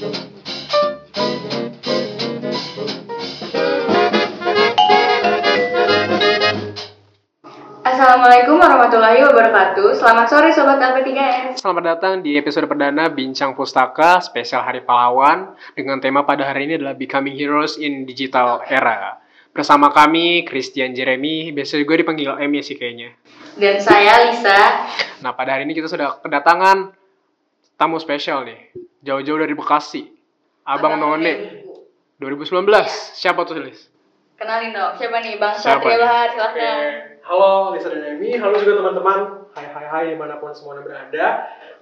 Assalamualaikum warahmatullahi wabarakatuh. Selamat sore Sobat LP3S. Selamat datang di episode perdana Bincang Pustaka spesial Hari Pahlawan dengan tema pada hari ini adalah Becoming Heroes in Digital Era. Bersama kami Christian Jeremy, biasa gue dipanggil Emi sih kayaknya. Dan saya Lisa. Nah pada hari ini kita sudah kedatangan tamu spesial nih, jauh-jauh dari Bekasi, Abang None 2019. Siapa tuh Lis? Kenalin dong, siapa nih? Bang Siapa Satria? Bahar, silahkan. Halo Lisa dan Emi, halo juga teman-teman. Hai hai hai di mana pun semuanya berada.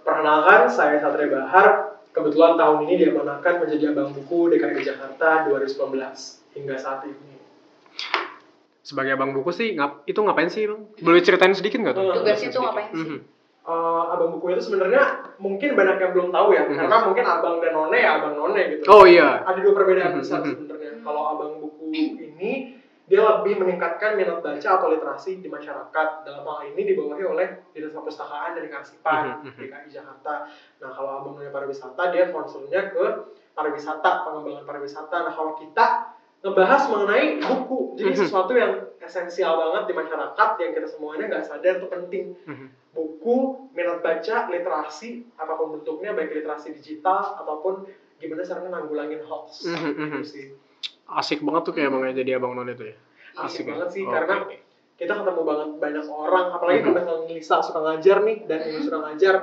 Perkenalkan, saya Satria Bahar. Kebetulan tahun ini diamanahkan menjadi Abang Buku DKI Jakarta 2019 hingga saat ini. Sebagai abang buku sih, ngap, itu ngapain sih bang? Boleh ceritain sedikit nggak tuh? Tugas itu ngapain sih? Mhm. Eh, abang Buku itu sebenarnya mungkin banyak yang belum tahu ya, Mhm. karena mungkin Abang dan None ya Abang None gitu. Oh iya. Ada dua perbedaan Mhm, besar mhm. sebenarnya. Kalau Abang Buku ini dia lebih meningkatkan minat baca atau literasi di masyarakat. Dalam hal ini dibawahi oleh Dinas Perpustakaan dan Kearsipan Mhm, mhm. DKI Jakarta. Nah, kalau Abang None pariwisata dia concernnya ke pariwisata, pengembangan pariwisata. Nah, kalau kita ngebahas mengenai buku, jadi Mhm. sesuatu yang esensial banget di masyarakat yang kita semuanya nggak sadar itu penting Mhm. buku, minat baca, literasi, apa pun bentuknya, baik literasi digital ataupun gimana caranya nanggulangin hoax. Mhm, mhm. Gitu sih. Asik banget tuh kayak bangnya jadi abang none itu ya. Asik ya? banget sih, Oke. karena kita ketemu banget banyak orang, apalagi kalau misalnya Lisa suka ngajar nih, dan ini suka ngajar,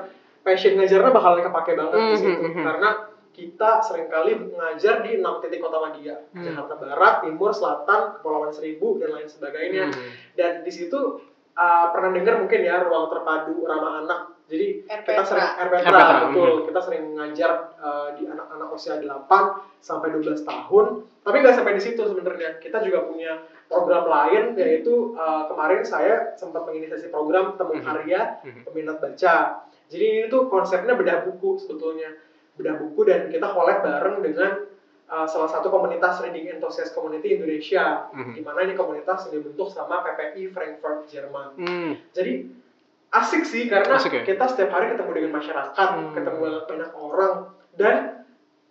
passion ngajarnya bakalan kepake banget di situ. Karena kita sering kali mengajar di enam titik kota media, Mhm. Jakarta Barat, Timur, Selatan, Kepulauan Seribu, dan lain sebagainya. Mhm. Dan di situ uh, pernah dengar mungkin ya ruang terpadu ramah anak. Jadi kita RPTRA. sering RPTRA, RPTRA, betul. mhm. Kita sering ngajar uh, di anak-anak usia 8 sampai 12 tahun. Tapi nggak sampai di situ sebenarnya. Kita juga punya program lain yaitu uh, kemarin saya sempat menginisiasi program temu Mhm. karya Mhm. peminat baca. Jadi ini tuh konsepnya bedah buku sebetulnya. Bedah buku dan kita collab bareng dengan uh, salah satu komunitas reading enthusiast community Indonesia Mhm. di mana ini komunitas yang dibentuk sama PPI Frankfurt Jerman. Hmm. Jadi asik sih karena Asik ya? kita setiap hari ketemu dengan masyarakat, Hmm. ketemu dengan banyak orang dan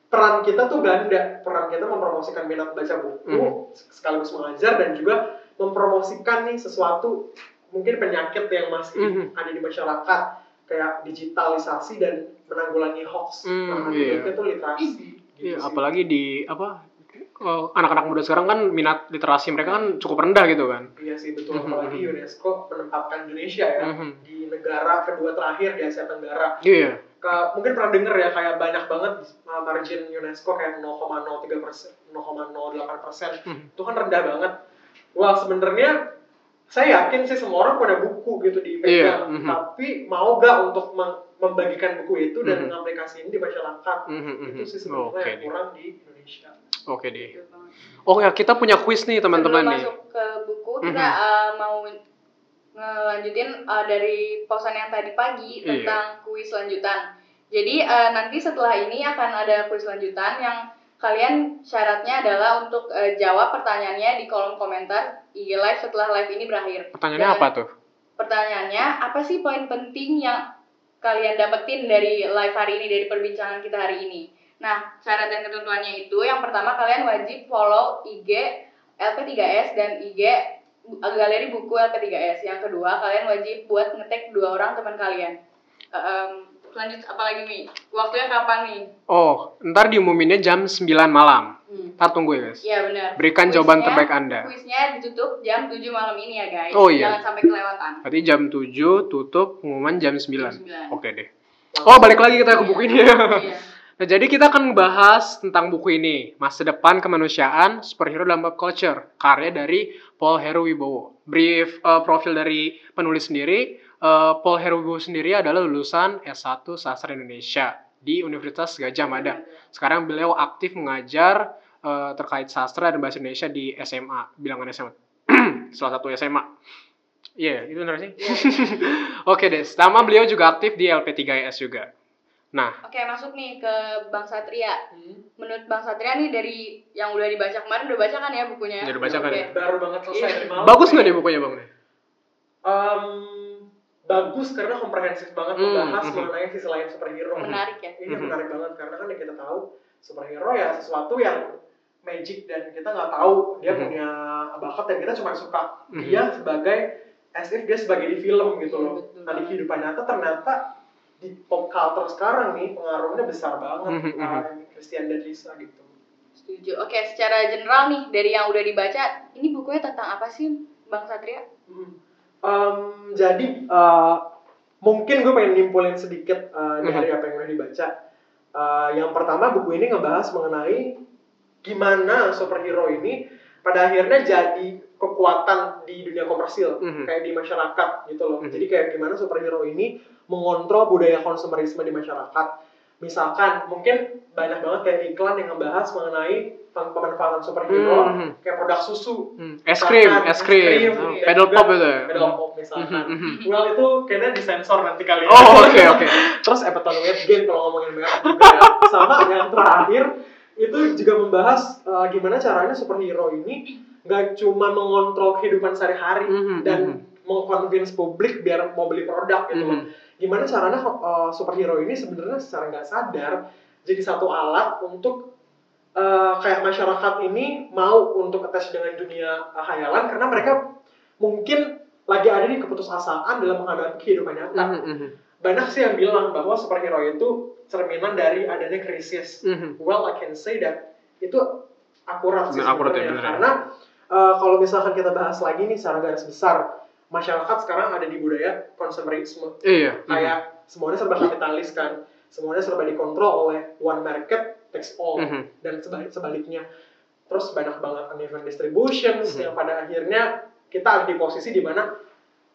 peran kita tuh ganda. Peran kita mempromosikan minat baca buku Hmm. sekaligus mengajar dan juga mempromosikan nih sesuatu mungkin penyakit yang masih Mhm. ada di masyarakat kayak digitalisasi dan menanggulangi hoax. Hmm, nah, iya. itu tuh literasi. Iya, gitu sih. apalagi di apa anak-anak muda sekarang kan minat literasi mereka kan cukup rendah gitu kan. Iya sih betul Mhm, apalagi mhm. UNESCO menempatkan Indonesia ya Mhm. di negara kedua terakhir di Asia Tenggara. Iya. Ke- mungkin pernah denger ya kayak banyak banget margin UNESCO kayak 0,03 persen, 0,08 persen Mhm. itu kan rendah banget. Wah sebenarnya saya yakin sih semua orang punya buku gitu Iya, dipegang, mhm. tapi mau gak untuk membagikan buku itu dan Mhm. mengaplikasikan di masyarakat? Mhm, mhm. Itu sih sebenarnya Oke yang deh. kurang di Indonesia. Oke deh. Betul banget. Oh ya, kita punya quiz nih teman-teman Sebelum nih. masuk ke buku, kita Mhm. uh, mau ngelanjutin uh, dari posan yang tadi pagi Iya. tentang kuis lanjutan. Jadi uh, nanti setelah ini akan ada kuis lanjutan yang kalian syaratnya adalah untuk uh, jawab pertanyaannya di kolom komentar IG live setelah live ini berakhir. Pertanyaannya Jangan- apa tuh? Pertanyaannya, apa sih poin penting yang kalian dapetin dari live hari ini, dari perbincangan kita hari ini? Nah, syarat dan ketentuannya itu, yang pertama kalian wajib follow IG LP3S dan IG Galeri Buku LP3S. Yang kedua, kalian wajib buat ngetek dua orang teman kalian. Em, lanjut, apa lagi nih? Waktunya kapan nih? Oh, ntar diumuminnya jam 9 malam. Hmm. Tunggu ya guys. Iya benar. Berikan jawaban terbaik Anda. Kuisnya ditutup jam 7 malam ini ya guys. Oh, iya. Jangan sampai kelewatan. Berarti jam 7 tutup, pengumuman jam 9. Jam 9. Oke deh. Oh, balik lagi kita ke buku ini ya. Iya. Nah, jadi kita akan bahas tentang buku ini, Masa Depan Kemanusiaan Superhero dalam Pop Culture, karya dari Paul Heru Wibowo. Brief eh, profil dari penulis sendiri, eh, Paul Heru Wibowo sendiri adalah lulusan S1 Sastra Indonesia di Universitas Gajah Mada. Sekarang beliau aktif mengajar eh, terkait sastra dan bahasa Indonesia di SMA, bilangan SMA. Salah satu SMA. Iya, itu benar sih. Oke deh, sama beliau juga aktif di LP3S juga. Nah, Oke, masuk nih ke Bang Satria. Hmm. Menurut Bang Satria nih dari yang udah dibaca kemarin udah baca kan ya bukunya? Udah dibaca kan ya? Baru banget selesai Iya. malam. bagus nggak nih bukunya bang? Em, bagus karena komprehensif banget Hmm, membahas mhm. mengenai sisi lain superhero. Menarik ya. Ini Mhm. menarik banget karena kan yang kita tahu superhero ya sesuatu yang magic dan kita nggak tahu dia Mhm. punya bakat dan kita cuma suka Mhm. dia sebagai as if dia sebagai di film gitu loh. betul. Nah di kehidupan nyata ternyata di pop culture sekarang nih pengaruhnya besar banget Mhm, mhm. uh, Christian dan Lisa gitu. Setuju. Oke, secara general nih dari yang udah dibaca, ini bukunya tentang apa sih, Bang Satria? Mhm. Um, jadi uh, mungkin gue pengen nyimpulin sedikit uh, dari apa yang udah dibaca. Uh, yang pertama buku ini ngebahas mengenai gimana superhero ini pada akhirnya jadi kekuatan di dunia komersil Mhm. kayak di masyarakat gitu loh. Mhm. Jadi kayak gimana superhero ini mengontrol budaya konsumerisme di masyarakat. Misalkan mungkin banyak banget kayak iklan yang ngebahas mengenai pem- pemanfaatan superhero Mhm. kayak produk susu Hmm, es krim, es krim, Oh, pedal pop itu ya. pedal pop misalkan. Mhm, mhm. Well itu kayaknya disensor nanti kali ya. Oh, oke oke. Terus Everton Weight Gain kalau ngomongin merek juga ya. Sama yang terakhir itu juga membahas uh, gimana caranya superhero ini nggak cuma mengontrol kehidupan sehari-hari Mhm, dan mhm. mengconvince publik biar mau beli produk gitu loh. Mhm. Gimana caranya uh, superhero ini sebenarnya secara nggak sadar jadi satu alat untuk uh, kayak masyarakat ini mau untuk attach dengan dunia uh, hayalan karena mereka mungkin lagi ada di keputusasaan dalam menghadapi kehidupan nyata. Mhm, mhm. Banyak sih yang bilang bahwa superhero itu cerminan dari adanya krisis. Mhm. Well, I can say that itu akurat sih Nah, akurat ya, bener ya. karena uh, kalau misalkan kita bahas lagi nih secara garis besar, masyarakat sekarang ada di budaya konsumerisme. Iya. mhm. Kayak semuanya serba kapitalis kan, semuanya serba dikontrol oleh one market takes all Mhm. dan sebalik sebaliknya. Terus banyak banget uneven distributions Mhm. yang pada akhirnya kita ada di posisi di mana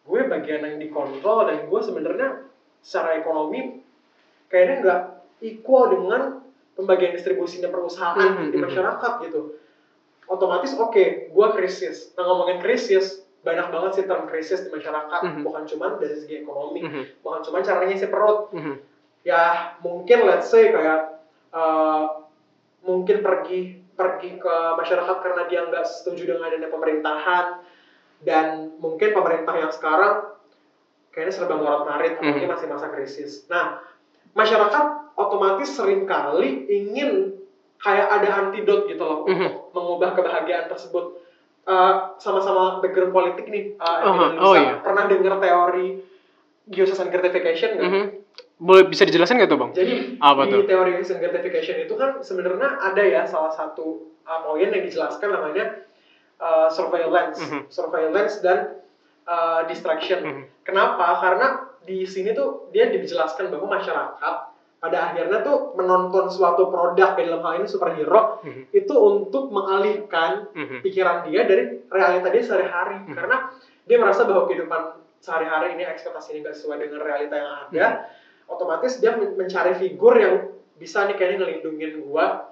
gue bagian yang dikontrol dan gue sebenarnya secara ekonomi kayaknya nggak equal dengan pembagian distribusinya perusahaan Mhm, di mhm. masyarakat gitu. Otomatis oke, gue krisis. Nah ngomongin krisis, banyak banget sih term krisis di masyarakat, Mhm. bukan cuma dari segi ekonomi, Mhm. bukan cuma caranya ngisi perut, Mhm. ya mungkin let's say kayak uh, mungkin pergi pergi ke masyarakat karena dia nggak setuju dengan adanya pemerintahan dan mungkin pemerintah yang sekarang kayaknya serba ngorot ngarit apalagi Mhm. masih masa krisis. Nah masyarakat otomatis sering kali ingin kayak ada antidot gitu loh Mhm. untuk mengubah kebahagiaan tersebut. Uh, sama-sama background politik nih, uh, Emily dan oh iya. pernah dengar teori Gyosasan gratification nggak? Mhm. Boleh bisa dijelaskan nggak tuh bang? Jadi Apa di tuh? teori instant gratification itu kan sebenarnya ada ya salah satu uh, poin yang dijelaskan namanya uh, surveillance, Mhm. surveillance dan uh, distraction. Mhm. Kenapa? Karena di sini tuh dia dijelaskan bahwa masyarakat pada akhirnya tuh menonton suatu produk ya dalam hal ini superhero Mhm. itu untuk mengalihkan Mhm. pikiran dia dari realita dia sehari-hari Mhm. karena dia merasa bahwa kehidupan sehari-hari ini ekspektasi ini gak sesuai dengan realita yang ada otomatis dia men- mencari figur yang bisa nih kayaknya ngelindungin gua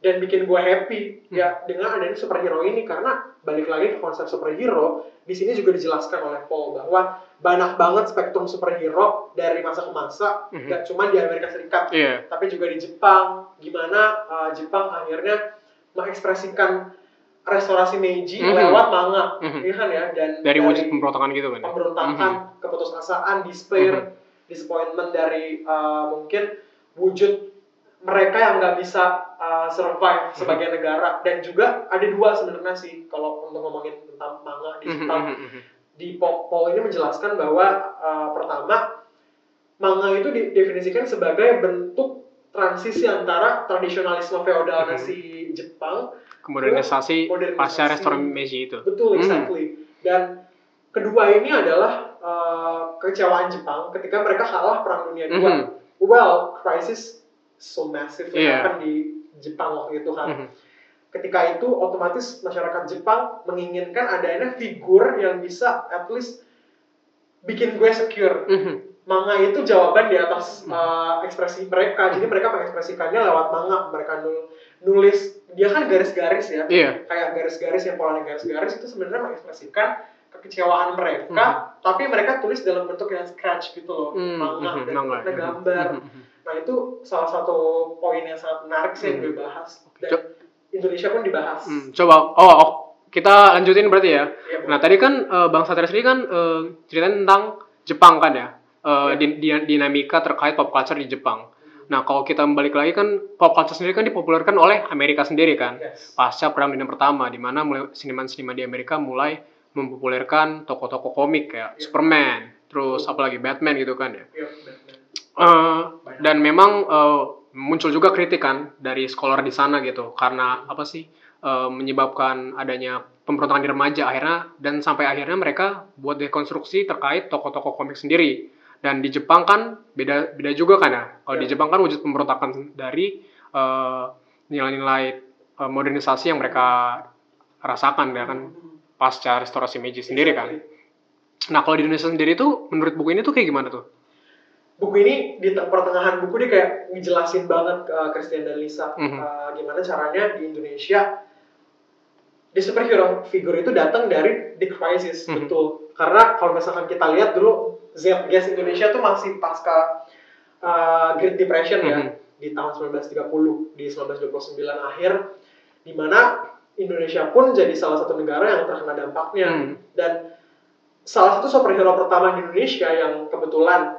dan bikin gua happy ya dengan adanya superhero ini karena balik lagi ke konsep superhero di sini juga dijelaskan oleh Paul bahwa banyak banget spektrum superhero dari masa ke masa Mhm. gak cuma di Amerika Serikat Iya. tapi juga di Jepang gimana uh, Jepang akhirnya mengekspresikan restorasi Meiji Mhm. lewat manga Mhm. ya kan ya dan Dari wujud pemberontakan gitu kan? pemberontakan keputusasaan despair disappointment dari uh, mungkin wujud mereka yang nggak bisa uh, survive sebagai negara dan juga ada dua sebenarnya sih kalau untuk ngomongin tentang manga di Mhm. Jepang Mhm. Mhm. di Paul, ini menjelaskan bahwa uh, pertama manga itu didefinisikan sebagai bentuk transisi antara tradisionalisme feodal Mhm. si Jepang Modernisasi Modernisasi. pasca restoran Meiji itu. betul Mhm. exactly dan kedua ini adalah uh, kekecewaan Jepang ketika mereka kalah perang dunia dua Mhm. well crisis so massive Iya. yang kan di Jepang waktu itu kan Mhm. Ketika itu otomatis masyarakat Jepang menginginkan adanya figur yang bisa at least bikin gue secure Mhm. manga itu jawaban di atas Hmm. uh, ekspresi mereka jadi mereka mengekspresikannya lewat manga mereka nul- nulis dia kan garis-garis ya Iya. kayak garis-garis yang polanya garis-garis itu sebenarnya mengekspresikan kekecewaan mereka Mhm. tapi mereka tulis dalam bentuk yang scratch gitu loh Hmm, manga mhm, dan manga. Mhm. gambar Mhm. Mhm. nah itu salah satu poin yang sangat menarik sih yang Hmm. gue bahas dan Indonesia pun dibahas Hmm, Coba, oh, oh, kita lanjutin berarti ya. Bu. Nah tadi kan eh, Bang Satria sendiri kan eh, ceritain tentang Jepang kan ya, Eh, di- di- dinamika terkait pop culture di Jepang. Nah, kalau kita balik lagi kan pop culture sendiri kan dipopulerkan oleh Amerika sendiri kan. Yes. Pasca Perang Dunia Pertama di mana seniman-seniman di Amerika mulai mempopulerkan tokoh-tokoh komik kayak Iya. Superman, terus apalagi Batman gitu kan ya. Batman. Eh, dan memang eh, muncul juga kritikan dari scholar di sana gitu. Karena apa sih eh, menyebabkan adanya pemberontakan di remaja akhirnya dan sampai akhirnya mereka buat dekonstruksi terkait tokoh-tokoh komik sendiri. Dan di Jepang kan beda beda juga kan ya? Kalau di Ya. Jepang kan wujud pemberontakan dari eh, nilai-nilai eh, modernisasi yang mereka rasakan ya kan? Pasca restorasi Meiji sendiri kan? Nah kalau di Indonesia sendiri tuh menurut buku ini tuh kayak gimana tuh buku ini di te- pertengahan buku dia kayak ngejelasin banget ke Christian dan Lisa Mhm. uh, gimana caranya di Indonesia di superhero figure itu datang dari The Crisis Mhm. betul karena kalau misalkan kita lihat dulu Zeitgeist Indonesia tuh masih pasca uh, Great Depression ya Mhm. di tahun 1930 di 1929 akhir di mana Indonesia pun jadi salah satu negara yang terkena dampaknya Hmm. dan salah satu superhero pertama di Indonesia yang kebetulan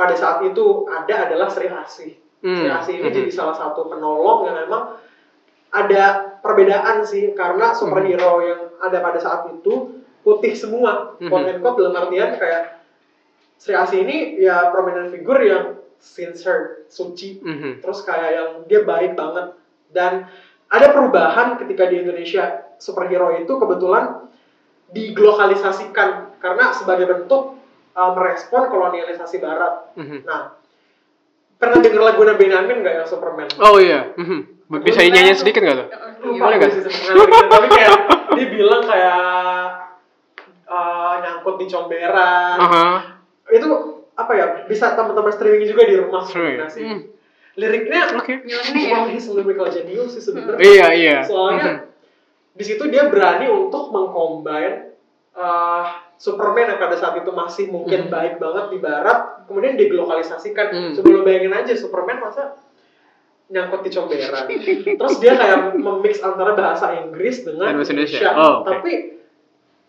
pada saat itu ada adalah Sri Asih. Hmm. Sri Asih ini Mhm. jadi salah satu penolong yang memang ada perbedaan sih karena superhero yang ada pada saat itu putih semua. Mhm. Quote dalam artian kayak Sri Asih ini ya prominent figure yang sincere, suci, Mhm. terus kayak yang dia baik banget dan ada perubahan ketika di Indonesia superhero itu kebetulan diglokalisasikan karena sebagai bentuk uh, merespon kolonialisasi Barat. Mhm. Nah, pernah denger lagu Benjamin nggak yang Superman? Oh iya, Mhm. bisa dinyanyiin sedikit nggak tuh? Lupa Boleh nggak? tapi kayak dia bilang kayak uh, nyangkut di comberan. Aha. Itu apa ya? Bisa teman-teman streaming juga di rumah sih. Hmm. Liriknya Oke. Nyeleneh ya. Wah, he's lyrical genius sih sebenarnya. Iya iya. Soalnya Mhm. di situ dia berani untuk mengcombine uh, Superman yang pada saat itu masih mungkin Hmm. baik banget di barat, kemudian diglokalisasikan. Hmm. Coba lo bayangin aja Superman masa nyangkut di comberan. Terus dia kayak memix antara bahasa Inggris dengan Indonesia. Indonesia. Oh, oke. Tapi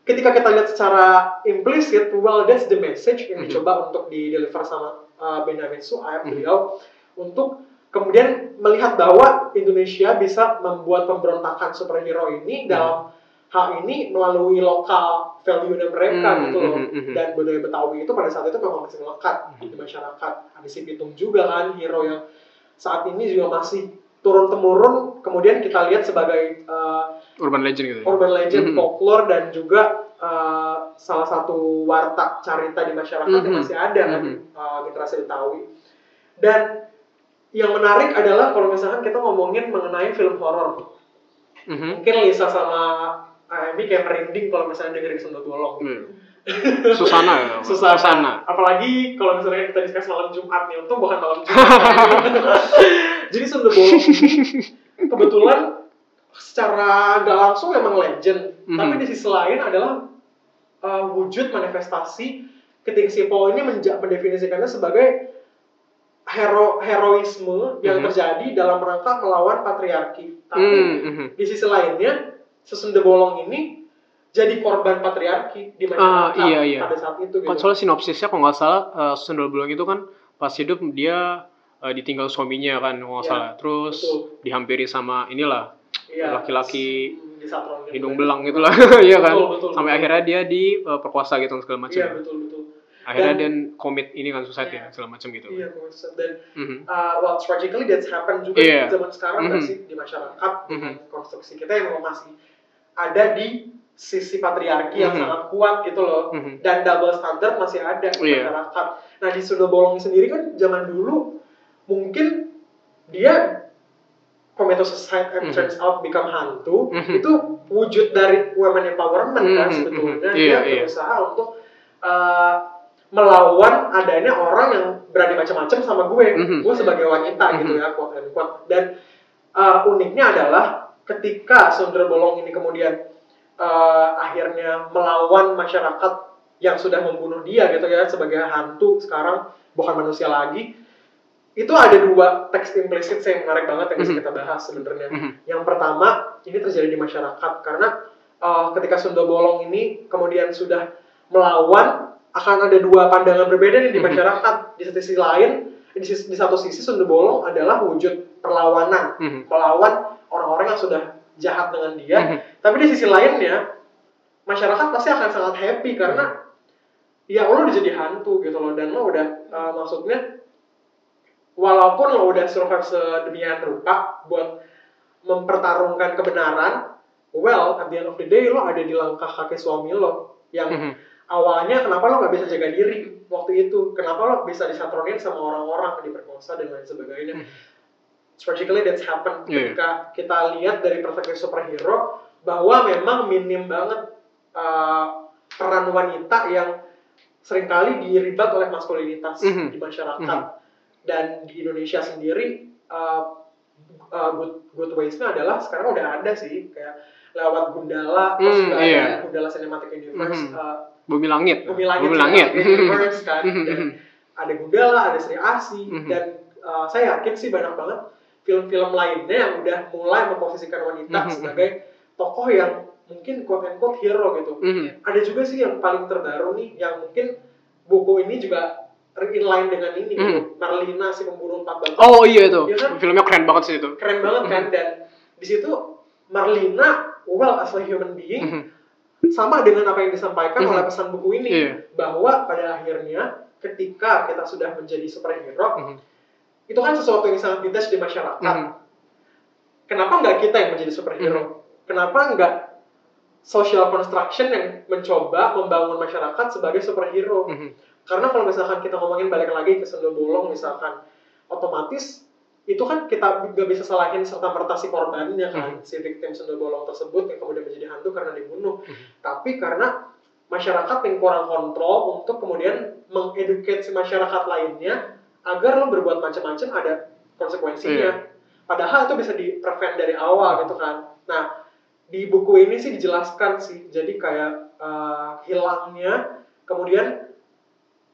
ketika kita lihat secara implisit, well that's the message yang Mhm. dicoba untuk di deliver sama uh, Benjamin Sueb Mhm. beliau untuk kemudian melihat bahwa Indonesia bisa membuat pemberontakan superhero ini Mhm. dalam hal ini melalui lokal value mereka Hmm, gitu loh mhm, mhm. dan budaya Betawi itu pada saat itu memang masih melekat di masyarakat ada si Pitung juga kan hero yang saat ini juga masih turun temurun kemudian kita lihat sebagai uh, Urban legend gitu. ya? urban legend Mhm. folklore dan juga uh, salah satu warta carita di masyarakat yang Mhm. masih ada kan Mhm. uh, generasi Betawi dan yang menarik adalah kalau misalkan kita ngomongin mengenai film horor Mhm. mungkin Lisa sama Amy kayak merinding kalau misalnya dengerin Sundot Bolong Iya. Susana ya. susah Susana. apalagi kalau misalnya kita discuss malam Jumat nih untung bukan malam Jumat jadi Sunda Bolong ini kebetulan secara gak langsung memang legend Mhm. tapi di sisi lain adalah uh, wujud manifestasi ketika si Paul ini menja- mendefinisikannya sebagai hero heroisme yang Mhm. terjadi dalam rangka melawan patriarki tapi Hmm, mhm. di sisi lainnya sesunda bolong ini jadi korban patriarki di Ah, masyarakat iya, iya. pada saat itu gitu. Kan soalnya sinopsisnya kalau nggak salah uh, Sundel Bolong itu kan pas hidup dia uh, ditinggal suaminya kan kalau nggak Iya, salah. Terus betul. dihampiri sama inilah Iya, laki-laki Satron gitu. hidung belang gitu lah, iya kan. Betul, betul, Sampai betul. akhirnya dia diperkosa gitu segala macam. Iya betul betul. Akhirnya Dan- dia komit ini kan suicide ya Iya. segala macam gitu. Iya maksud dan Mhm. uh, well tragically that's happen juga Iya. di zaman sekarang nggak Mhm. sih di masyarakat dengan Mhm. konstruksi kita yang masih ada di sisi patriarki yang Mhm. sangat kuat gitu loh Mhm. dan double standard masih ada di Iya. masyarakat. Nah di Sunda Bolong sendiri kan zaman dulu mungkin dia commit suicide and Mhm. turns out become hantu Mhm. itu wujud dari women empowerment kan Mhm, sebetulnya mhm. dia Iya, berusaha untuk uh, melawan adanya orang yang berani macam-macam sama gue Mhm. gue sebagai wanita Mhm. gitu ya quote and quote dan uh, uniknya adalah ketika Sundra Bolong ini kemudian uh, akhirnya melawan masyarakat yang sudah membunuh dia gitu ya sebagai hantu sekarang bukan manusia lagi itu ada dua teks implisit yang menarik banget yang bisa Mhm. kita bahas sebenarnya Mhm. yang pertama ini terjadi di masyarakat karena uh, ketika Sunda Bolong ini kemudian sudah melawan akan ada dua pandangan berbeda nih di Mhm. masyarakat di sisi lain di, sis- di satu sisi Sunda Bolong adalah wujud perlawanan Mhm. melawan orang-orang yang sudah jahat dengan dia Mhm. tapi di sisi lainnya masyarakat pasti akan sangat happy karena ya lo udah jadi hantu gitu loh dan lo udah uh, maksudnya walaupun lo udah survive sedemikian rupa buat mempertarungkan kebenaran well at the end of the day lo ada di langkah kaki suami lo yang Mhm. awalnya kenapa lo nggak bisa jaga diri waktu itu kenapa lo bisa disatronin sama orang-orang diperkosa dan lain sebagainya Hmm. Tragically that's happened Iya. ketika kita lihat dari perspektif superhero bahwa memang minim banget uh, peran wanita yang sering kali diribat oleh maskulinitas Mhm. di masyarakat Mhm. dan di Indonesia sendiri uh, uh, good good ways-nya adalah sekarang udah ada sih kayak lewat Gundala terus Hmm, juga iya. ada Gundala Cinematic Universe Mhm. uh, Bumi langit. Bumi Langit Bumi langit. Universe kan Mhm. dan ada Gundala ada Sri Asi Mhm. dan uh, saya yakin sih banyak banget film-film lainnya yang udah mulai memposisikan wanita Mhm. sebagai tokoh yang mungkin quote and quote hero gitu Mhm. ada juga sih yang paling terbaru nih yang mungkin buku ini juga inline dengan ini gitu. Mhm. Marlina si pembunuh empat bapak Oh iya itu. Iya kan? Filmnya keren banget sih itu. keren banget kan dan di situ Marlina well as a human being Mhm. sama dengan apa yang disampaikan Mhm. oleh pesan buku ini Iya. bahwa pada akhirnya ketika kita sudah menjadi superhero Mhm. Itu kan sesuatu yang sangat detached di masyarakat Mhm. kenapa nggak kita yang menjadi superhero kenapa nggak social construction yang mencoba membangun masyarakat sebagai superhero Mhm. karena kalau misalkan kita ngomongin balik lagi ke sendal bolong misalkan otomatis itu kan kita nggak bisa salahin serta merta si korbannya kan si victim sendal bolong tersebut yang kemudian menjadi hantu karena dibunuh Mhm. tapi karena masyarakat yang kurang kontrol untuk kemudian mengeduket si masyarakat lainnya agar lo berbuat macam-macam ada konsekuensinya. Padahal itu bisa di prevent dari awal gitu kan. Nah di buku ini sih dijelaskan sih. Jadi kayak uh, hilangnya kemudian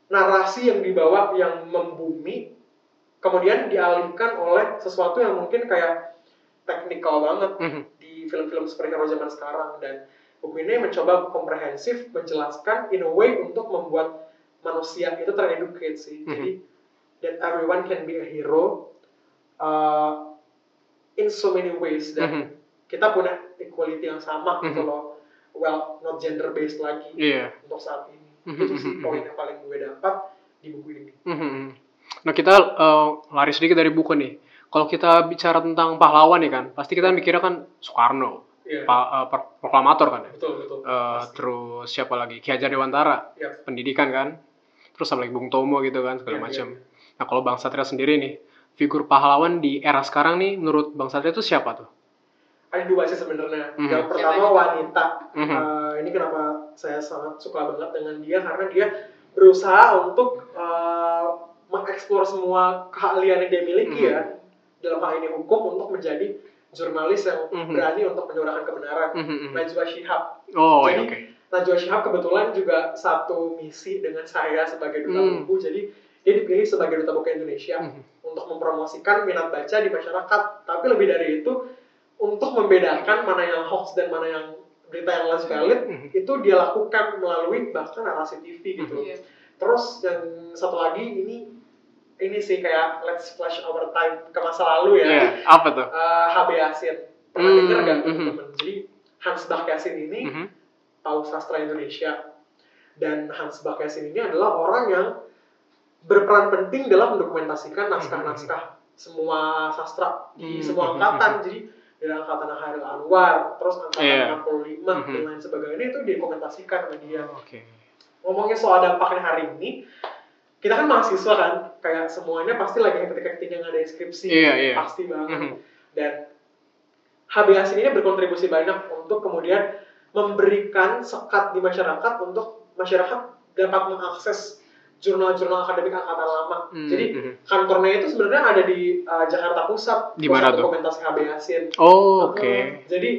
narasi yang dibawa yang membumi kemudian dialihkan oleh sesuatu yang mungkin kayak teknikal banget Mhm. di film-film superhero zaman sekarang. Dan buku ini mencoba komprehensif menjelaskan in a way untuk membuat manusia itu tereducate sih. Mhm. jadi that everyone can be a hero uh, in so many ways dan Mhm. kita punya equality yang sama gitu Mhm. loh well not gender based lagi Iya. untuk saat ini Mhm, itu sih mhm, poin yang paling gue dapat di buku ini Mhm. Nah kita eh, lari sedikit dari buku nih. Kalau kita bicara tentang pahlawan nih kan, pasti kita mikirnya kan Soekarno, pa- eh, per- proklamator kan ya. betul betul Pasti. terus siapa lagi? Ki Hajar Dewantara, Iya. pendidikan kan. Terus sama lagi Bung Tomo gitu kan segala Iya, macam. iya. Nah kalau Bang Satria sendiri nih, figur pahlawan di era sekarang nih, menurut Bang Satria itu siapa tuh? ada dua sih sebenarnya Mhm. yang pertama wanita Mhm. Eh, ini kenapa saya sangat suka banget dengan dia karena dia berusaha untuk eh, mengeksplor semua keahlian yang dia miliki Mhm. ya dalam hal ini hukum untuk menjadi jurnalis yang Mhm. berani untuk menyuarakan kebenaran Mhm, mhm. Najwa Shihab Oh iya Jadi, oke. Najwa Shihab kebetulan juga satu misi dengan saya sebagai duta Hmm. buku jadi dia dipilih sebagai duta buku Indonesia Mhm. untuk mempromosikan minat baca di masyarakat tapi lebih dari itu untuk membedakan mana yang hoax dan mana yang berita yang less valid Mhm. itu dia lakukan melalui bahkan narasi TV gitu Iya. terus yang satu lagi ini ini sih kayak let's flash our time ke masa lalu ya Iya, apa tuh? Eh, HB Yasin pernah Hmm, dengar nggak mhm. teman-teman jadi Hans Bach Yasin ini Mhm. paus sastra Indonesia dan Hans Bach Yasin ini adalah orang yang berperan penting dalam mendokumentasikan naskah-naskah semua sastra di Hmm. semua angkatan jadi dari angkatan Hairil Anwar terus angkatan Iya. 65 dan lain sebagainya itu dikomentasikan sama dia Oke. ngomongin soal dampaknya hari ini kita kan mahasiswa kan kayak semuanya pasti lagi ketika-ketika yang ada skripsi Iya, iya. pasti banget Mhm. dan HBS ini berkontribusi banyak untuk kemudian memberikan sekat di masyarakat untuk masyarakat dapat mengakses jurnal-jurnal akademik angkatan lama. Hmm, Jadi mhm. kantornya itu sebenarnya ada di uh, Jakarta Pusat. Di mana tuh? Dokumentasi HB Yasin. Oh, oke. Uh, jadi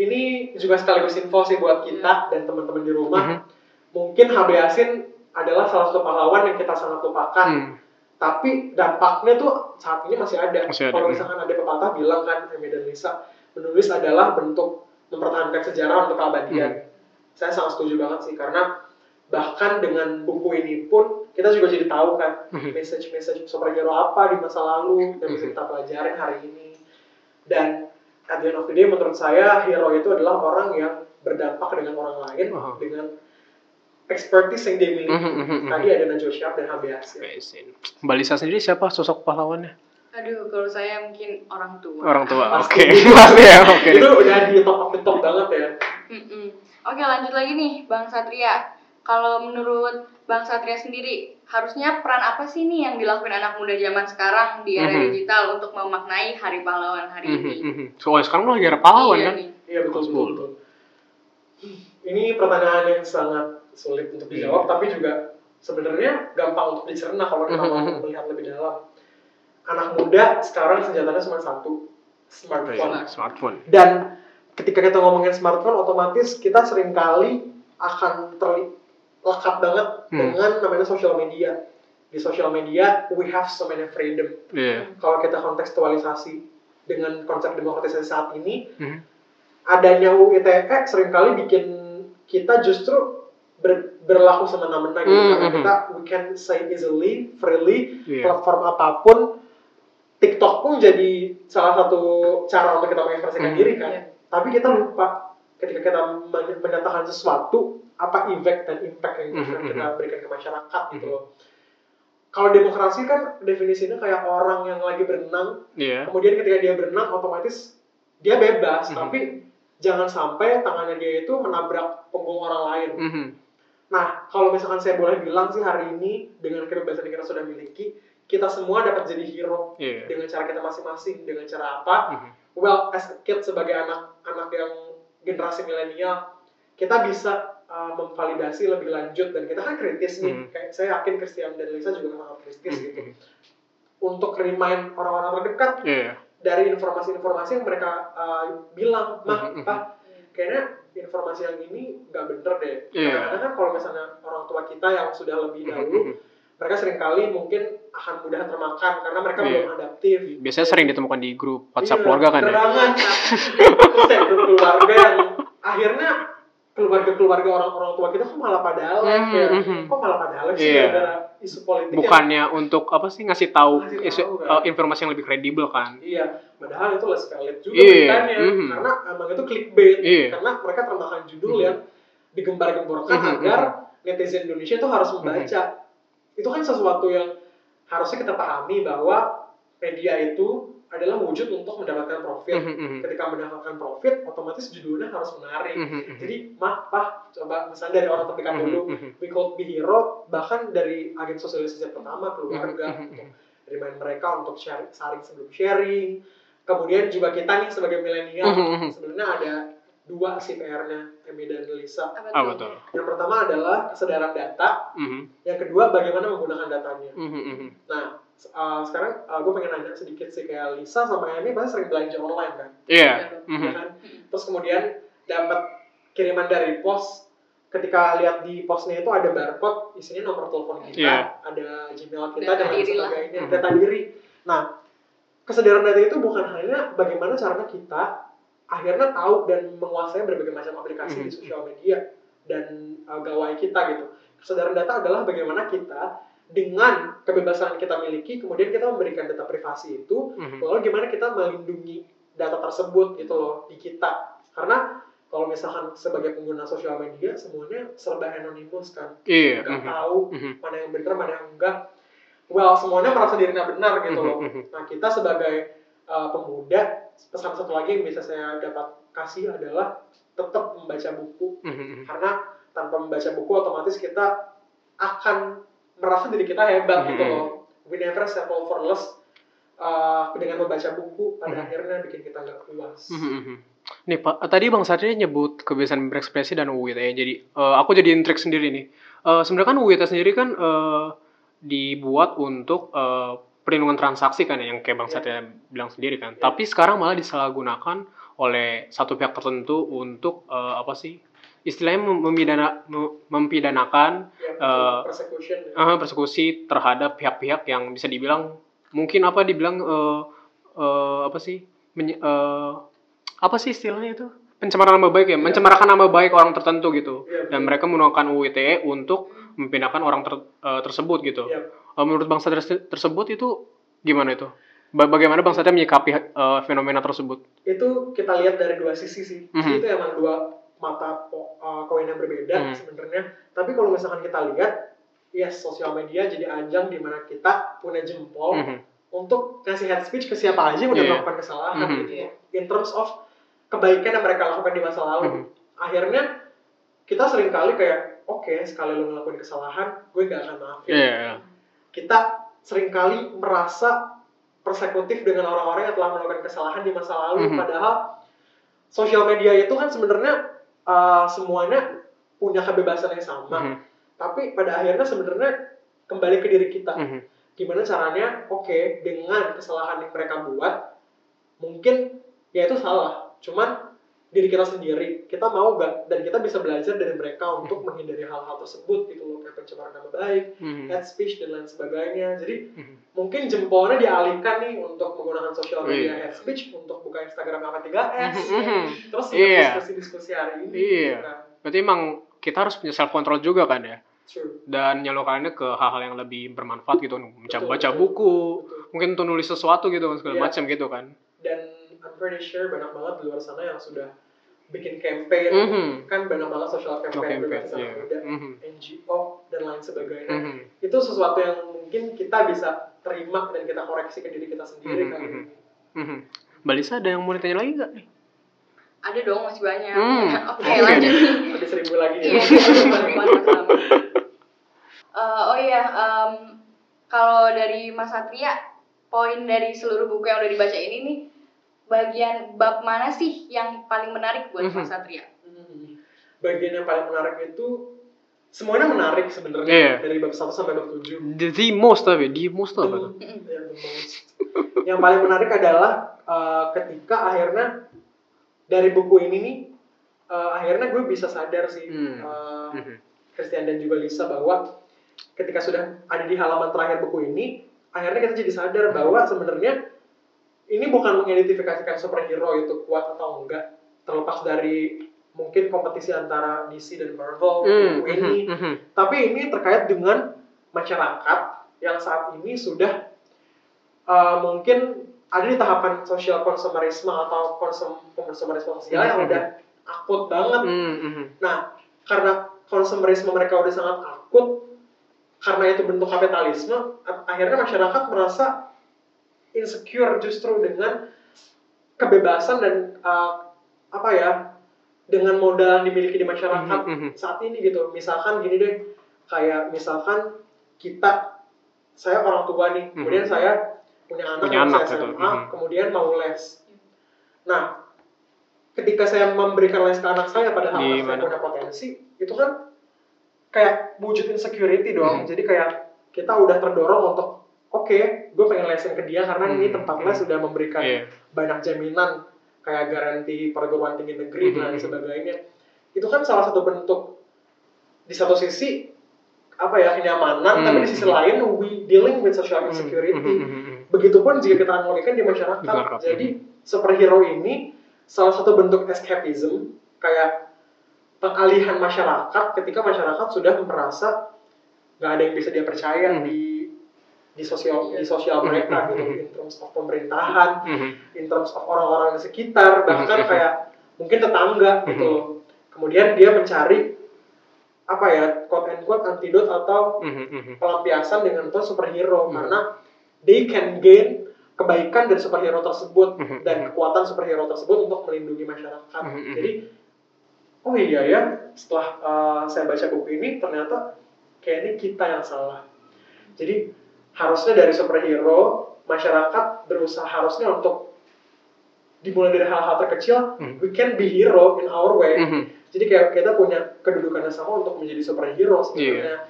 ini juga sekaligus info sih buat kita dan teman-teman di rumah. Mhm. Mungkin HB Yasin adalah salah satu pahlawan yang kita sangat lupakan. Hmm. Tapi dampaknya tuh saat ini masih ada. Masih ada, Kalau hmm. misalkan ada pepatah bilang kan, Emi dan Lisa, menulis adalah bentuk mempertahankan sejarah untuk keabadian. Hmm. Saya sangat setuju banget sih, karena bahkan dengan buku ini pun kita juga jadi tahu kan Mhm. message-message superhero apa di masa lalu yang bisa kita pelajarin hari ini. Dan at the end of the day menurut saya hero itu adalah orang yang berdampak dengan orang lain Aha. dengan expertise yang dia miliki. Mhm, mhm, mhm. Tadi ada Najwa Shihab dan HB Asir. Besin. Mbak Lisa sendiri siapa sosok pahlawannya? Aduh, kalau saya mungkin orang tua. Orang tua. Oke. Pasti ya. Oke. Itu udah di top of the top banget ya. Mm-mm. Oke, lanjut lagi nih, Bang Satria. Kalau menurut Bang Satria sendiri, harusnya peran apa sih nih yang dilakuin anak muda zaman sekarang di era Mhm. digital untuk memaknai Hari Pahlawan hari ini? mhm. Soalnya sekarang lagi ada pahlawan Iya kan? nih. Iya betul betul. Betul. Ini pertanyaan yang sangat sulit untuk dijawab, Iya. tapi juga sebenarnya gampang untuk dicerna kalau kita mau Mhm. melihat lebih dalam. Anak muda sekarang senjatanya cuma satu, smartphone. Iya, Smartphone. Dan ketika kita ngomongin smartphone, otomatis kita sering kali akan terlekat banget Hmm. dengan namanya social media. Di social media, we have so many freedom. Iya. Kalau kita kontekstualisasi dengan konsep demokratisasi saat ini, Mhm. adanya UU ITE sering kali bikin kita justru ber- berlaku semena-mena gitu Hmm, karena hmm. kita we can say easily, freely, Iya. platform apa pun TikTok pun jadi salah satu cara untuk kita mengekspresikan Hmm. diri kan. Iya. Tapi kita lupa ketika kita men- menyatakan sesuatu apa efek dan impact yang Hmm, hmm, kita berikan ke masyarakat gitu Hmm. loh. Kalau demokrasi kan definisinya kayak orang yang lagi berenang Iya. kemudian ketika dia berenang otomatis dia bebas Mhm. tapi jangan sampai tangannya dia itu menabrak punggung orang lain Mhm. nah kalau misalkan saya boleh bilang sih hari ini dengan kebebasan yang kita sudah miliki kita semua dapat jadi hero Iya. dengan cara kita masing-masing dengan cara apa Mhm. well as a kid sebagai anak-anak yang generasi milenial kita bisa uh, memvalidasi lebih lanjut dan kita kan kritis nih Mhm. kayak saya yakin Christian dan Lisa juga sangat kritis gitu Mhm. untuk remind orang-orang terdekat Iya. dari informasi-informasi yang mereka uh, bilang, mah, Mhm, pak, kayaknya informasi yang ini nggak bener deh. Iya. Kadang-kadang kan kalau misalnya orang tua kita yang sudah lebih dahulu. Mereka sering kali mungkin akan mudah termakan karena mereka Iya. belum adaptif. Biasanya sering ditemukan di grup WhatsApp Iya, keluarga kan ya? Terus grup keluarga yang akhirnya keluarga-keluarga orang-orang tua kita kok malah pada live Mhm, ya. mhm. Kok malah pada live sih Iya. gara-gara isu politik yang- Bukannya untuk apa sih ngasih tahu Ngasih isu- tahu, kan? uh, informasi yang lebih kredibel kan? Iya, padahal itu less valid juga Iya, beritanya mhm. karena emang itu clickbait Iya. karena mereka termakan judul Mhm. yang digembar-gemborkan Mhm, agar netizen Indonesia itu harus membaca. Mhm. Itu kan sesuatu yang harusnya kita pahami bahwa media itu adalah wujud untuk mendapatkan profit. Mhm, mhm. Ketika mendapatkan profit, otomatis judulnya harus menarik. Mhm, mhm. Jadi, mah, pah, coba misalnya dari orang terdekat Mhm, dulu, mhm. we could be hero, bahkan dari agen sosialisasi pertama, keluarga, Mhm, mhm, untuk remind mereka untuk share, saling sebelum sharing. Kemudian juga kita nih sebagai milenial, Mhm, mhm. sebenarnya ada dua sih PR-nya, Emi dan Lisa. Apa Ah tuh? betul. Yang pertama adalah kesadaran data, Mhm, yang kedua bagaimana menggunakan datanya. mhm, mhm. Nah, uh, sekarang gue pengen nanya sedikit sih kayak Lisa sama Emi pasti sering belanja online kan? Iya. ya Mhm. kan? Terus kemudian dapat kiriman dari pos. Ketika lihat di posnya itu ada barcode, isinya nomor telepon kita, Iya. ada Gmail kita Data dan lain sebagainya, Mhm. data diri. Nah, kesadaran data itu bukan hanya bagaimana caranya kita akhirnya tahu dan menguasai berbagai macam aplikasi Mhm. di sosial media dan uh, gawai kita gitu. Kesadaran data adalah bagaimana kita dengan kebebasan yang kita miliki, kemudian kita memberikan data privasi itu Mhm. lalu gimana kita melindungi data tersebut gitu loh di kita karena kalau misalkan sebagai pengguna sosial media semuanya serba anonimus kan Iya. nggak mhm. tahu Mhm. mana yang benar mana yang enggak well semuanya merasa dirinya benar gitu loh Mhm, mhm. nah kita sebagai uh, pemuda pesan satu lagi yang bisa saya dapat kasih adalah tetap membaca buku Mhm, mhm. karena tanpa membaca buku otomatis kita akan merasa diri kita hebat gitu Mhm. loh we never settle for less uh, dengan membaca buku pada Mhm. akhirnya bikin kita nggak puas Mhm, mhm. Nih Pak, tadi Bang Satria nyebut kebebasan berekspresi dan UU ITE. Jadi eh, aku jadi intrik sendiri nih. Eh, Sebenarnya kan UU ITE sendiri kan eh, dibuat untuk eh, perlindungan transaksi kan ya, yang kayak Bang Iya. Satria bilang sendiri kan. Tapi sekarang malah disalahgunakan oleh satu pihak tertentu untuk eh, apa sih? Istilahnya mem- memidana, mem- mempidanakan persecution ya. eh, persekusi terhadap pihak-pihak yang bisa dibilang mungkin apa dibilang eh, eh, apa sih menye- eh, apa sih istilahnya itu pencemaran nama baik ya Iya. mencemarakan nama baik orang tertentu gitu Iya, dan mereka menggunakan UU ITE untuk Mempindahkan orang ter- eh, tersebut gitu. Iya. Eh, menurut Bang Satria se- tersebut itu gimana itu? Ba- bagaimana Bang Satria menyikapi eh, fenomena tersebut? itu kita lihat dari dua sisi sih. Mhm. Jadi itu emang dua mata uh, koin yang berbeda Mhm. sebenarnya. Tapi kalau misalkan kita lihat, yes, sosial media jadi ajang di mana kita punya jempol Mhm. untuk kasih head speech ke siapa aja yang udah Iya. melakukan kesalahan Mhm. gitu. In terms of kebaikan yang mereka lakukan di masa lalu. Mhm. Akhirnya kita sering kali kayak, oke, sekali lu ngelakuin kesalahan, gue gak akan maafin. Iya. Kita sering kali merasa persekutif dengan orang-orang yang telah melakukan kesalahan di masa lalu Mhm. padahal sosial media itu kan sebenarnya uh, semuanya punya kebebasan yang sama Mhm. tapi pada akhirnya sebenarnya kembali ke diri kita Mhm. gimana caranya oke dengan kesalahan yang mereka buat mungkin ya itu salah cuman diri kita sendiri kita mau gak dan kita bisa belajar dari mereka untuk menghindari hal-hal tersebut gitu loh kayak pencemaran nama baik Mhm. head speech dan lain sebagainya. Jadi Mhm. mungkin jempolnya dialihkan nih untuk menggunakan sosial media Iya. head speech untuk buka Instagram apa 3S. Mhm. Terus Iya. diskusi-diskusi hari ini. Iya. Nah, Berarti emang kita harus punya self control juga kan ya? true. Dan nyalokannya ke hal-hal yang lebih bermanfaat gitu, Mencoba baca betul. buku, Betul. mungkin untuk nulis sesuatu gitu segala Iya. macam gitu kan. Dan I'm pretty sure banyak banget di luar sana yang sudah bikin campaign. Mhm. Kan banyak banget social No campaign, campaign, berbasis anak muda, Mhm. NGO dan lain sebagainya. Mhm. Itu sesuatu yang mungkin kita bisa terima dan kita koreksi ke diri kita sendiri Mhm, kali mhm. ini. Mhm. Mbak Lisa ada yang mau ditanya lagi nggak? nih? Ada dong masih banyak. Hmm, Oke, oke lanjut. deh. Lebih seribu lagi ya. Eh, oh iya, em, kalau dari Mas Satria, poin dari seluruh buku yang udah dibaca ini nih, bagian bab mana sih yang paling menarik buat Mhm. Mas Satria? Hmm. Bagian yang paling menarik itu semuanya menarik sebenarnya Iya. dari bab 1 sampai bab 7. The, the most tapi, the most apa most. yang paling menarik adalah uh, ketika akhirnya dari buku ini nih uh, akhirnya gue bisa sadar sih Hmm. uh, Mhm. Christian dan juga Lisa bahwa ketika sudah ada di halaman terakhir buku ini akhirnya kita jadi sadar bahwa sebenarnya ini bukan mengidentifikasikan superhero itu kuat atau enggak terlepas dari mungkin kompetisi antara DC dan Marvel Hmm, buku ini mhm, mhm. tapi ini terkait dengan masyarakat yang saat ini sudah uh, mungkin ada di tahapan social consumerisme atau konsum konsumerisme sosial yang Mhm. udah akut banget. Hmm. Nah, karena konsumerisme mereka udah sangat akut, karena itu bentuk kapitalisme, akhirnya masyarakat merasa insecure justru dengan kebebasan dan uh, apa ya, dengan modal yang dimiliki di masyarakat Mhm, mhm. saat ini gitu. Misalkan gini deh, kayak misalkan kita, saya orang tua nih, kemudian Mhm. saya punya anak Punya yang anak saya SMA, mhm. kemudian mau les. Nah, ketika saya memberikan les ke anak saya padahal anak saya Gimana? punya potensi, itu kan kayak wujud insecurity dong. Mhm. Jadi kayak kita udah terdorong untuk oke, gue pengen lesin ke dia karena ini Mhm. tempat les Mhm. sudah memberikan Iya. banyak jaminan kayak garansi perguruan tinggi negeri dan lain Mhm. sebagainya. Itu kan salah satu bentuk di satu sisi apa ya kenyamanan, Mhm. tapi di sisi lain we dealing with social Mhm, insecurity. mhm. Begitupun jika kita analogikan di masyarakat. Masyarakat, Jadi superhero ini salah satu bentuk escapism kayak pengalihan masyarakat ketika masyarakat sudah merasa nggak ada yang bisa dia percaya Mhm. di di sosial di sosial mereka mhm, gitu in terms of pemerintahan Mhm. in terms of orang-orang di sekitar bahkan Mhm. kayak mungkin tetangga gitu kemudian dia mencari apa ya quote and quote antidot atau pelampiasan dengan itu superhero karena they can gain kebaikan dari superhero tersebut dan kekuatan superhero tersebut untuk melindungi masyarakat. Jadi oh iya ya setelah uh, saya baca buku ini ternyata kayak ini kita yang salah. Jadi harusnya dari superhero masyarakat berusaha harusnya untuk dimulai dari hal-hal terkecil Mhm. we can be hero in our way. Mhm. Jadi kayak kita punya kedudukan yang sama untuk menjadi superhero sebenarnya.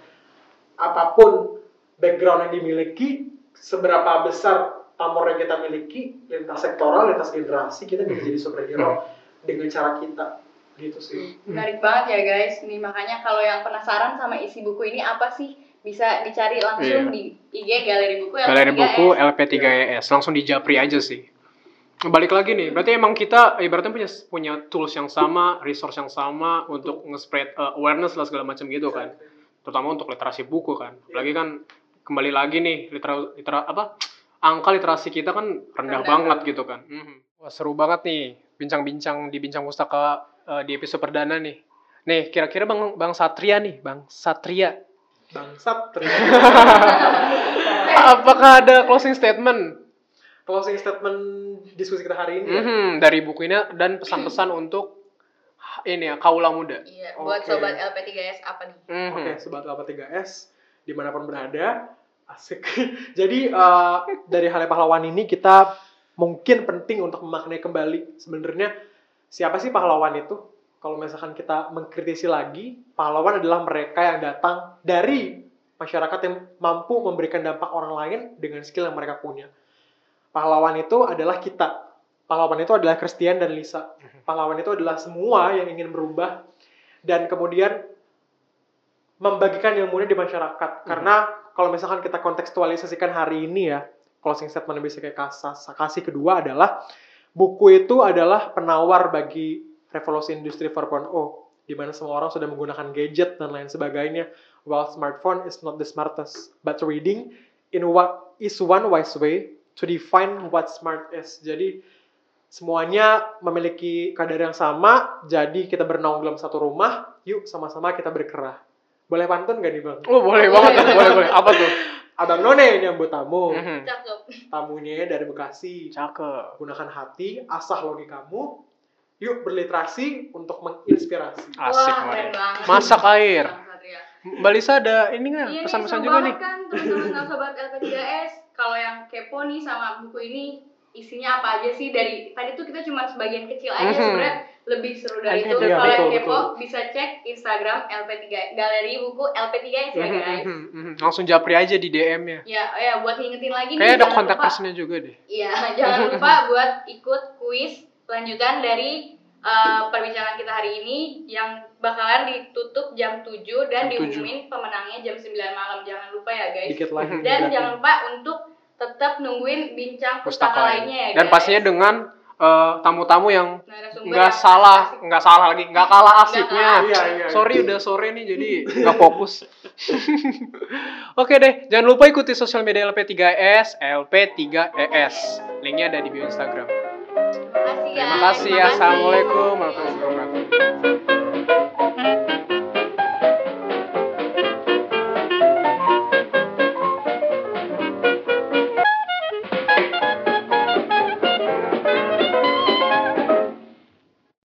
Apa pun background yang dimiliki, seberapa besar pamor yang kita miliki, lintas sektoral, lintas generasi, kita bisa Mhm. jadi superhero dengan cara kita. Gitu sih. Menarik banget ya guys. Nih makanya kalau yang penasaran sama isi buku ini apa sih bisa dicari langsung Iya. di IG galeri buku Galeri LP3S. buku LP3ES langsung di Japri aja sih. Balik lagi nih, berarti emang kita ibaratnya punya punya tools yang sama, resource yang sama untuk nge-spread uh, awareness lah segala macam gitu kan. terutama untuk literasi buku kan. Apalagi kan kembali lagi nih litera, litera apa angka literasi kita kan rendah, Rendah banget gitu kan. Mhm. Wah seru banget nih bincang-bincang di bincang pustaka eh, di episode perdana nih. Nih kira-kira bang bang Satria nih bang Satria, Bangsat. apakah ada closing statement Closing statement diskusi kita hari ini. ya? Mhm, dari buku ini dan pesan-pesan untuk ini ya kaula muda. Iya, buat Oke. sobat LP3S apa nih? Mhm. Oke, sobat Lapa 3S di mana pun berada, asik. Jadi eh, dari Hale Pahlawan ini kita mungkin penting untuk memaknai kembali sebenarnya siapa sih pahlawan itu? Kalau misalkan kita mengkritisi lagi, pahlawan adalah mereka yang datang dari masyarakat yang mampu memberikan dampak orang lain dengan skill yang mereka punya. Pahlawan itu adalah kita. Pahlawan itu adalah Christian dan Lisa. Pahlawan itu adalah semua yang ingin berubah dan kemudian membagikan ilmunya di masyarakat. Karena kalau misalkan kita kontekstualisasikan hari ini ya, closing statement bisa kayak kasih kedua adalah buku itu adalah penawar bagi revolusi industri 4.0 di mana semua orang sudah menggunakan gadget dan lain sebagainya. While smartphone is not the smartest, but reading in what is one wise way to define what smart is. Jadi semuanya memiliki kadar yang sama, jadi kita bernaung dalam satu rumah, yuk sama-sama kita berkerah. Boleh pantun gak nih bang? Oh boleh banget, tuh, boleh boleh. Apa tuh? Abang None nyambut tamu, Mhm. Cakep. tamunya dari Bekasi. Cakep. Gunakan hati, asah logikamu, yuk berliterasi untuk menginspirasi. Asik Wah, keren banget. Masak air. Satria. Mbak Lisa ada ini nggak Iya pesan-pesan juga nih? kan teman-teman sobat LP3S. Kalau yang kepo nih sama buku ini isinya apa aja sih dari tadi tuh kita cuma sebagian kecil aja Mhm. sebenarnya lebih seru dari itu. Iya, Kalau yang kepo betul. bisa cek Instagram LP3 Galeri Buku LP3S ya guys. Mhm, mhm. Langsung japri aja di DM ya. Ya, ya buat ngingetin lagi nih. Kayak ada kontak lupa- personnya juga deh. Iya, jangan lupa buat ikut kuis lanjutan dari uh, perbincangan kita hari ini yang bakalan ditutup jam 7 dan Jam 7. diumumin pemenangnya jam 9 malam. Jangan lupa ya guys. Dikit lagi. Dan jangan lupa untuk tetap nungguin bincang pustaka, Pustaka lainnya ya Dan guys. pastinya dengan eh, tamu-tamu yang nggak yang salah, nggak salah lagi, nggak kalah asiknya. Iya, iya, Sorry iya. udah sore nih jadi nggak fokus. Oke deh, jangan lupa ikuti sosial media LP3S, LP3ES. Linknya ada di bio Instagram. Terima kasih ya. Terima kasih ya. Assalamualaikum warahmatullahi wabarakatuh.